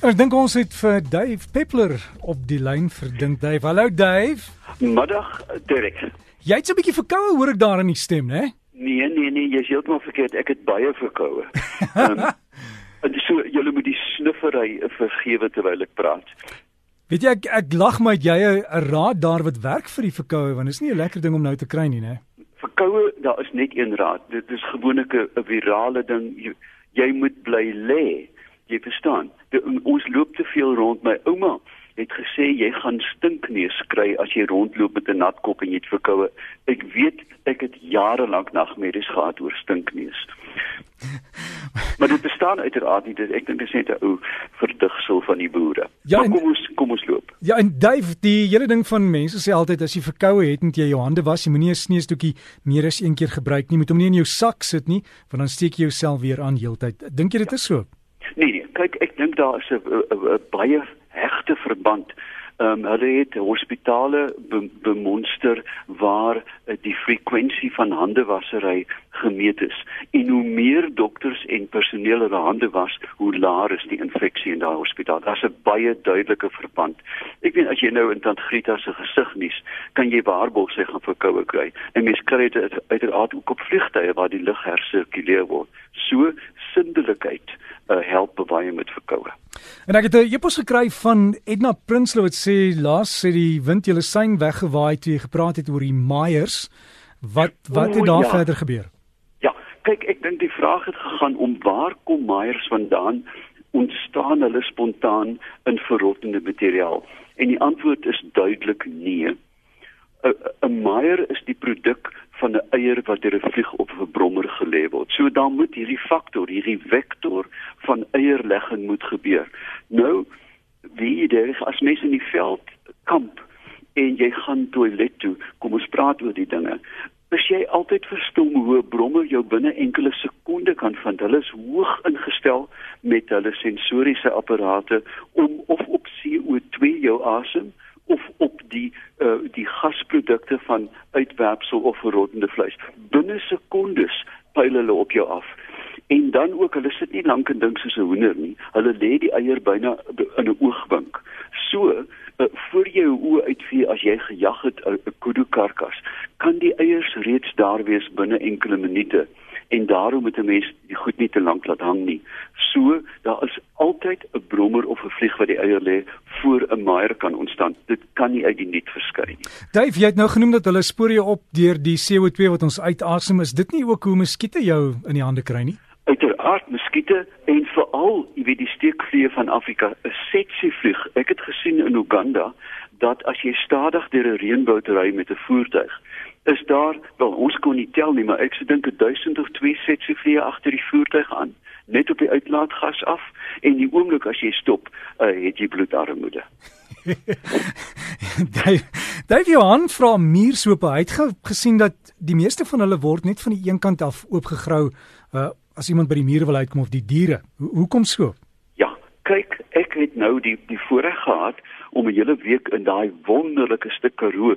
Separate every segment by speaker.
Speaker 1: Ek dink ons het vir Dave Peppler op die lyn vir dink Dave. Hallo Dave.
Speaker 2: Middag, Derek.
Speaker 1: Jy het so 'n bietjie verkoue hoor ek daar in die stem, né?
Speaker 2: Nee, nee, nee, jy's heeltemal verkeerd. Ek het baie verkoue. Ehm um, so julle moet die snuffery vergewe terwyl ek praat.
Speaker 1: Weet jy ek, ek lag my jy 'n raad daar wat werk vir die verkoue want dit is nie 'n lekker ding om nou te kry nie, né?
Speaker 2: Verkoue, daar is net een raad. Dit is gewoonlik 'n virale ding. Jy, jy moet bly lê. Jy verstaan? De, ons loop te veel rond. My ouma het gesê jy gaan stinkneus kry as jy rondloop met 'n nat kop en jy het verkoue. Ek weet ek het jare lank nagmerries gehad oor stinkneus. maar dit bestaan uiteraard nie. Dit ek dink dit is net 'n ou verdigsel van die boere. Ja, en, kom ons kom ons loop.
Speaker 1: Ja, en Dave, die hele ding van mense sê altyd as jy verkoue het, moet jy jou hande was. Jy moenie 'n sneesdoekie meer as een keer gebruik nie. Moet hom nie in jou sak sit nie, want dan steek jy jouself weer aan heeltyd. Dink jy dit is so?
Speaker 2: Kyk, ek dink daar is 'n baie hegte verband. Ehm um, hulle het hospitale be, bemonster waar uh, die frekwensie van handewassery gemeet is. En hoe meer dokters en personeel hulle hande was, hoe laer is die infeksie in daai hospitaal. Daar's 'n baie duidelike verband. Ek weet as jy nou in Tant Grieta se gesig nies, kan jy waarborg sy gaan verkoue kry. En mens kry dit uiteraard ook op vliegtye waar die lug hersirkuleer word. So sindelikheid uh, help baie met verkoue.
Speaker 1: En ek het 'n epos gekry van Edna Prinsloo wat sê laas sê die wind julle sein weggewaai toe jy gepraat het oor die Meyers. Wat wat het daar o, ja. verder gebeur?
Speaker 2: Ja, kyk ek dink die vraag het gegaan om waar kom Meyers vandaan? Ontstaan hulle spontaan in verrottende materiaal? En die antwoord is duidelik nee. 'n Meyer is die produk van 'n eier wat deur 'n vlieg op 'n brommer gelê word. So dan moet hierdie faktor, hierdie vektor van eierlegging moet gebeur. Nou, wie dit as mens in die veld kamp en jy gaan toilet toe, kom ons praat oor die dinge. As jy altyd verstom hoe 'n brommer jou binne enkele sekondes kan vind, hulle is hoog ingestel met hulle sensoriese apparate om of op CO2 jou asem of op die uh, die gasprodukte van uitwerpsel of verrottende vleis. Binne sekondes pyl hulle op jou af. En dan ook hulle sit nie lank en dink soos 'n hoender nie. Hulle lê die eier byna in 'n oogwink. So, uh, voor jy jou oë uitvee as jy gejag het 'n kudu karkas, kan die eiers reeds daar wees binne enkele minute en daarom moet 'n mens die goed nie te lank laat hang nie. So, daar is altyd 'n brommer of 'n vlieg wat die eier lê voor 'n maaier kan ontstaan. Dit kan nie uit die net verskyn nie.
Speaker 1: Dave, jy het nou genoem dat hulle spoor jou op deur die CO2 wat ons uitasem. Is dit nie ook hoe muskiete jou in die hande kry nie?
Speaker 2: Uiteraard muskiete en veral, jy weet die steekvliee van Afrika, 'n setsie vlieg. Ek het gesien in Uganda dat as jy stadig deur 'n reënboud ry met 'n voertuig, is daar wel ons kon nie tel nie maar ek se dink 1000 of 2 setse vliee agter die voertuig aan net op die uitlaatgas af en die oomblik as jy stop uh, het jy bloedarmoede.
Speaker 1: Daai Johan vra muursope. Hy het gesien dat die meeste van hulle word net van die een kant af oopgegrou uh, as iemand by die mure wil uitkom of die diere. Ho hoekom so?
Speaker 2: Ja kyk ek het nou die die voorreg gehad om 'n hele week in daai wonderlike stuk Karoo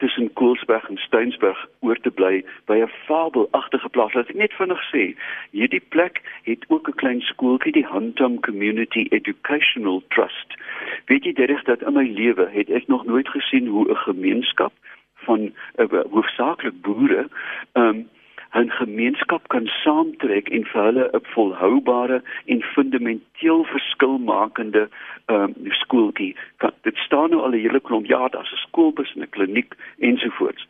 Speaker 2: tussen Koelsberg en Steynsburg oor te bly by 'n fabelagtige plaas. Laat ek net vinnig sê, hierdie plek het ook 'n klein skooltjie, die Huntum Community Educational Trust. Weet jy is dat in my lewe het ek nog nooit gesien hoe 'n gemeenskap van uh, hoofsaaklik boere ehm um, 'n gemeenskap kan saamtrek en vir hulle 'n volhoubare en fundamenteel verskilmakende ehm um, skooltjie. Dit staan nou al 'n hele klomp jaar as 'n skoolbus en 'n kliniek ensovoorts.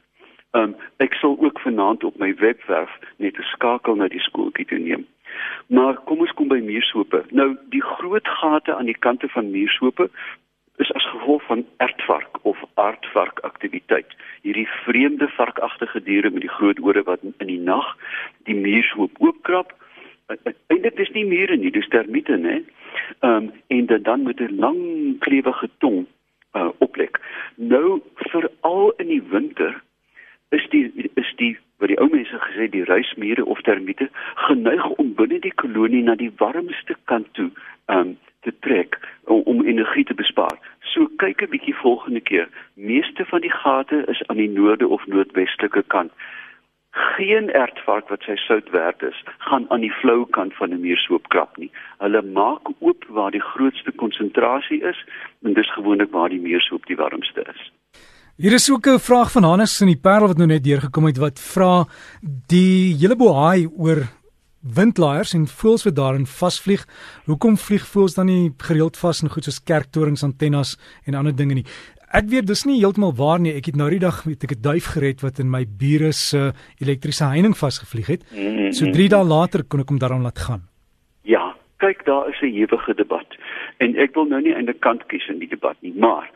Speaker 2: Ehm um, ek sal ook vanaand op my webwerf net 'n skakel na die skooltjie toe neem. Maar kom ons kom by muursope. Nou die groot gate aan die kante van muursope is as gevolg van ertvark of aardvark aktiwiteit. Hierdie vreemde varkagtige diere met die groot ore wat in die nag die muurshoop oopkrap. En dit is nie mure nie, dis termiete, né? Ehm um, en dan met 'n lang klewige tong uh, oplek. Nou veral in die winter is die is die wat die ou mense gesê die reismure of termiete geneig om binne die kolonie na die warmste kant toe ehm um, te trek om, om energie te bespaar. So kyk 'n bietjie volgende keer. Meeste van die gate is aan die noorde of noordwestelike kant. geen ertvark wat sy sout werd is, gaan aan die flou kant van 'n muurshoop krap nie. Hulle maak oop waar die grootste konsentrasie is en dis gewoonlik waar die muurshoop die warmste is.
Speaker 1: Hier is ook 'n vraag van Hannes in die Parel wat nou net deurgekom het wat vra die hele bohaai oor windlaaiers en voëls wat daarin vasvlieg. Hoekom vlieg voëls dan nie gereeld vas in goed soos kerktorings, antennes en ander dinge nie? Ek weet dis nie heeltemal waar nie. Ek het nou die dag met 'n duif gered wat in my bure se elektriese heining vasgevlieg het. So 3 dae later kon ek hom daarom laat gaan.
Speaker 2: Ja, kyk daar is 'n ewige debat. En ek wil nou nie aan 'n kant kies in die debat nie, maar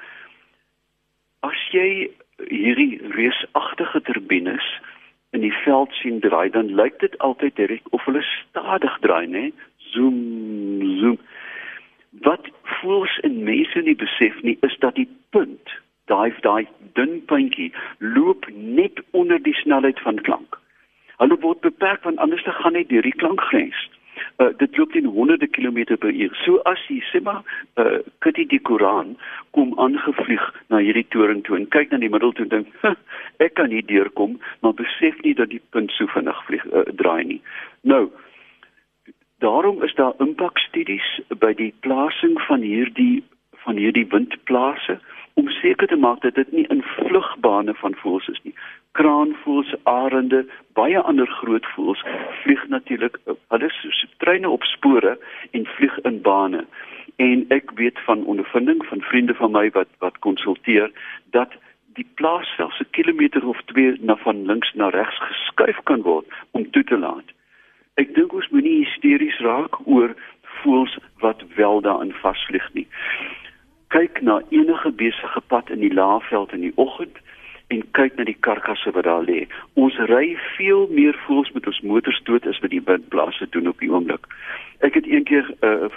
Speaker 2: as jy hierdie reusagtige turbines in die veld sien draai, dan lyk dit altyd reg of hulle stadig draai, né? Zoom, zoom. Wat voels en mense nie besef nie is dat die punt, daai daai dun puntjie loop net onder die snelheid van klank. Hulle word beperk want anders dan gaan net deur die klankgrens. Uh, dit loop teen honderde kilometer per uur. So as jy sê maar uh kyk die Koran kom aangevlieg na hierdie toring toe en kyk na die middel toe en dink ek kan nie deurkom, maar besef nie dat die punt so vinnig vlieg uh, draai nie. Nou daarom is daar impakstudies by die plasing van hierdie van hierdie windplase om seker te maak dat dit nie in vlugbane van voëls is nie. Kraanvoëls, arende, baie ander groot voëls vlieg natuurlik hulle is treine op spore en vlieg in bane. En ek weet van ondervinding van vriende van my wat wat konsulteer dat die plaas selfs 'n kilometer of 2 na van links na regs geskuif kan word om toe te laat. Ek dink ons moenie hysteries raak oor voëls wat wel daarin vasvlieg nie kyk na enige besige pad in die laafveld in die oggend en kyk na die karkasse wat daar lê. Ons ry veel meer voels met ons motors dood as wat die windblase doen op die oomblik. Ek het eendag uh,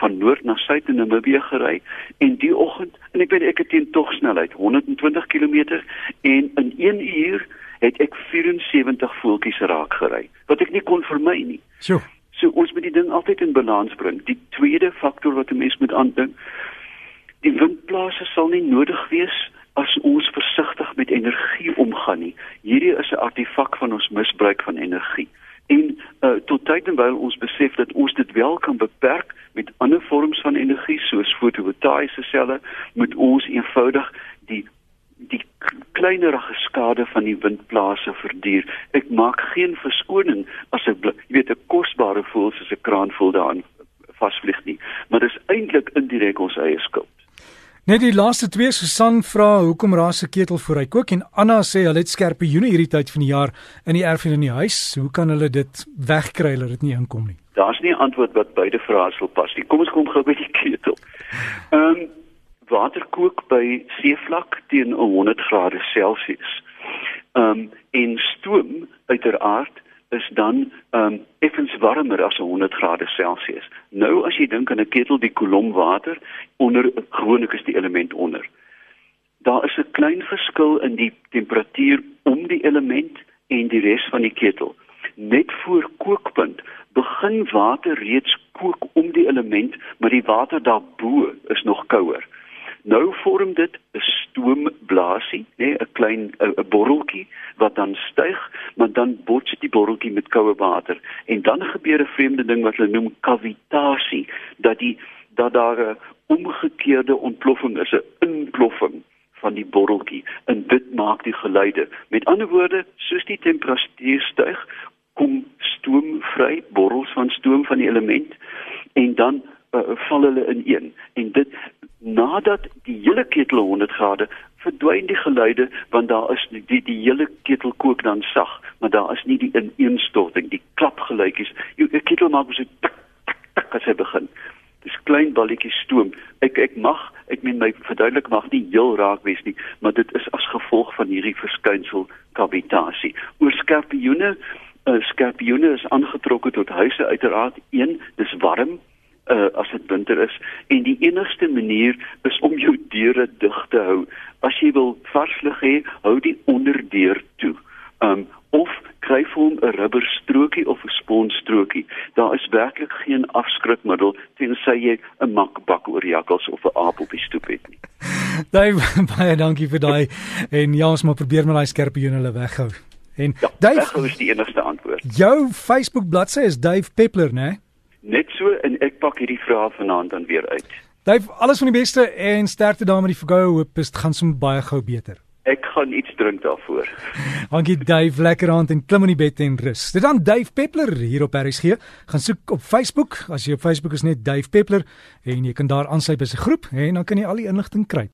Speaker 2: van noord na suid in Namibië gery en die oggend en ek weet ek het teen tog snelheid 120 km en in 1 uur het ek 74 voeltjies raak gery wat ek nie kon vermy nie.
Speaker 1: So.
Speaker 2: So ons moet die ding altyd in balans bring. Die tweede faktor wat 'n mens moet aandink die windplase sal nie nodig wees as ons versigtig met energie omgaan nie. Hierdie is 'n artefak van ons misbruik van energie. En uh, tot tyd en wyl ons besef dat ons dit wel kan beperk met ander vorms van energie soos fotovoltaïese selle, moet ons eenvoudig die die kleinerige skade van die windplase verduur. Ek maak geen verskoning as ek jy weet 'n kosbare voël soos 'n kraanvoël daarin vasvlieg nie, maar dis eintlik indirek ons eie skuld.
Speaker 1: Net die laaste twee Susan vra hoekom raas se ketel voor hy kook en Anna sê hulle het skerpe joene hierdie tyd van die jaar in die erf en in die huis. Hoe kan hulle dit wegkry dat dit nie inkom nie?
Speaker 2: Daar's nie 'n antwoord wat beide vrae sal pas nie. Kom ons kom gou by die ketel. Ehm um, water kook by seevlak teen 100 grade Celsius. Ehm um, en stoom uiteraard is dan ehm um, effens warmer as 100 grade Celsius. Nou as jy dink aan 'n ketel die kolom water onder gewoonlik is die element onder. Daar is 'n klein verskil in die temperatuur om die element en die res van die ketel. Net voor kookpunt begin water reeds kook om die element, maar die water daarbo is nog kouer. Nou vorm dit 'n stoomblaasie, nê, 'n klein 'n borreltjie wat dan styg, maar dan bots die borreltjie met koue water. En dan gebeur 'n vreemde ding wat hulle noem kavitasie, dat die dat daar 'n omgekeerde ontploffing is, 'n inploffing van die borreltjie. En dit maak die geluide. Met ander woorde, soos die temperatuur styg, kom stoom vry, borrels van stoom van die element en dan uh, val hulle in een. En nadat die hele ketel 100 grade verdwyn die geluide want daar is die die, die hele ketel kook dan sag maar daar is nie die ineenstorting die klapgeluitjies jou ketel maak so tik tik tik as hy begin. Dis klein balletjies stoom. Ek ek mag ek meen my verduidelik mag nie heel raak wees nie maar dit is as gevolg van hierdie verskynsel kavitasie oor skorpioene uh, skorpioene is aangetrokke tot huise uiteraard. Een dis warm uh, as dit winter is en die enigste manier is om jou deure dig te hou. As jy wil varslig hê, hou die onderdeur toe. Um of kry vir hom 'n rubberstrokie of 'n sponstrokie. Daar is werklik geen afskrikmiddel tensy jy 'n makbak oor jakkals of 'n aap op die stoep het nie.
Speaker 1: Daai baie dankie vir daai en ja, ons moet probeer met daai skerpe joene hulle weghou.
Speaker 2: En ja, Dave is die enigste antwoord.
Speaker 1: Jou Facebook bladsy is Dave Peppler, né?
Speaker 2: Net so en ek pak hierdie vrae vanaand dan weer uit.
Speaker 1: Dave, alles van die beste en sterkte daar met die vergoue hoop dit gaan sommer baie gou beter.
Speaker 2: Ek gaan iets drink daarvoor.
Speaker 1: Dankie Dave, lekker aand en klim in die bed en rus. Dit dan Dave Peppler hier op RSG. Gaan soek op Facebook. As jy op Facebook is net Dave Peppler en jy kan daar aansluit by sy groep en dan kan jy al die inligting kry.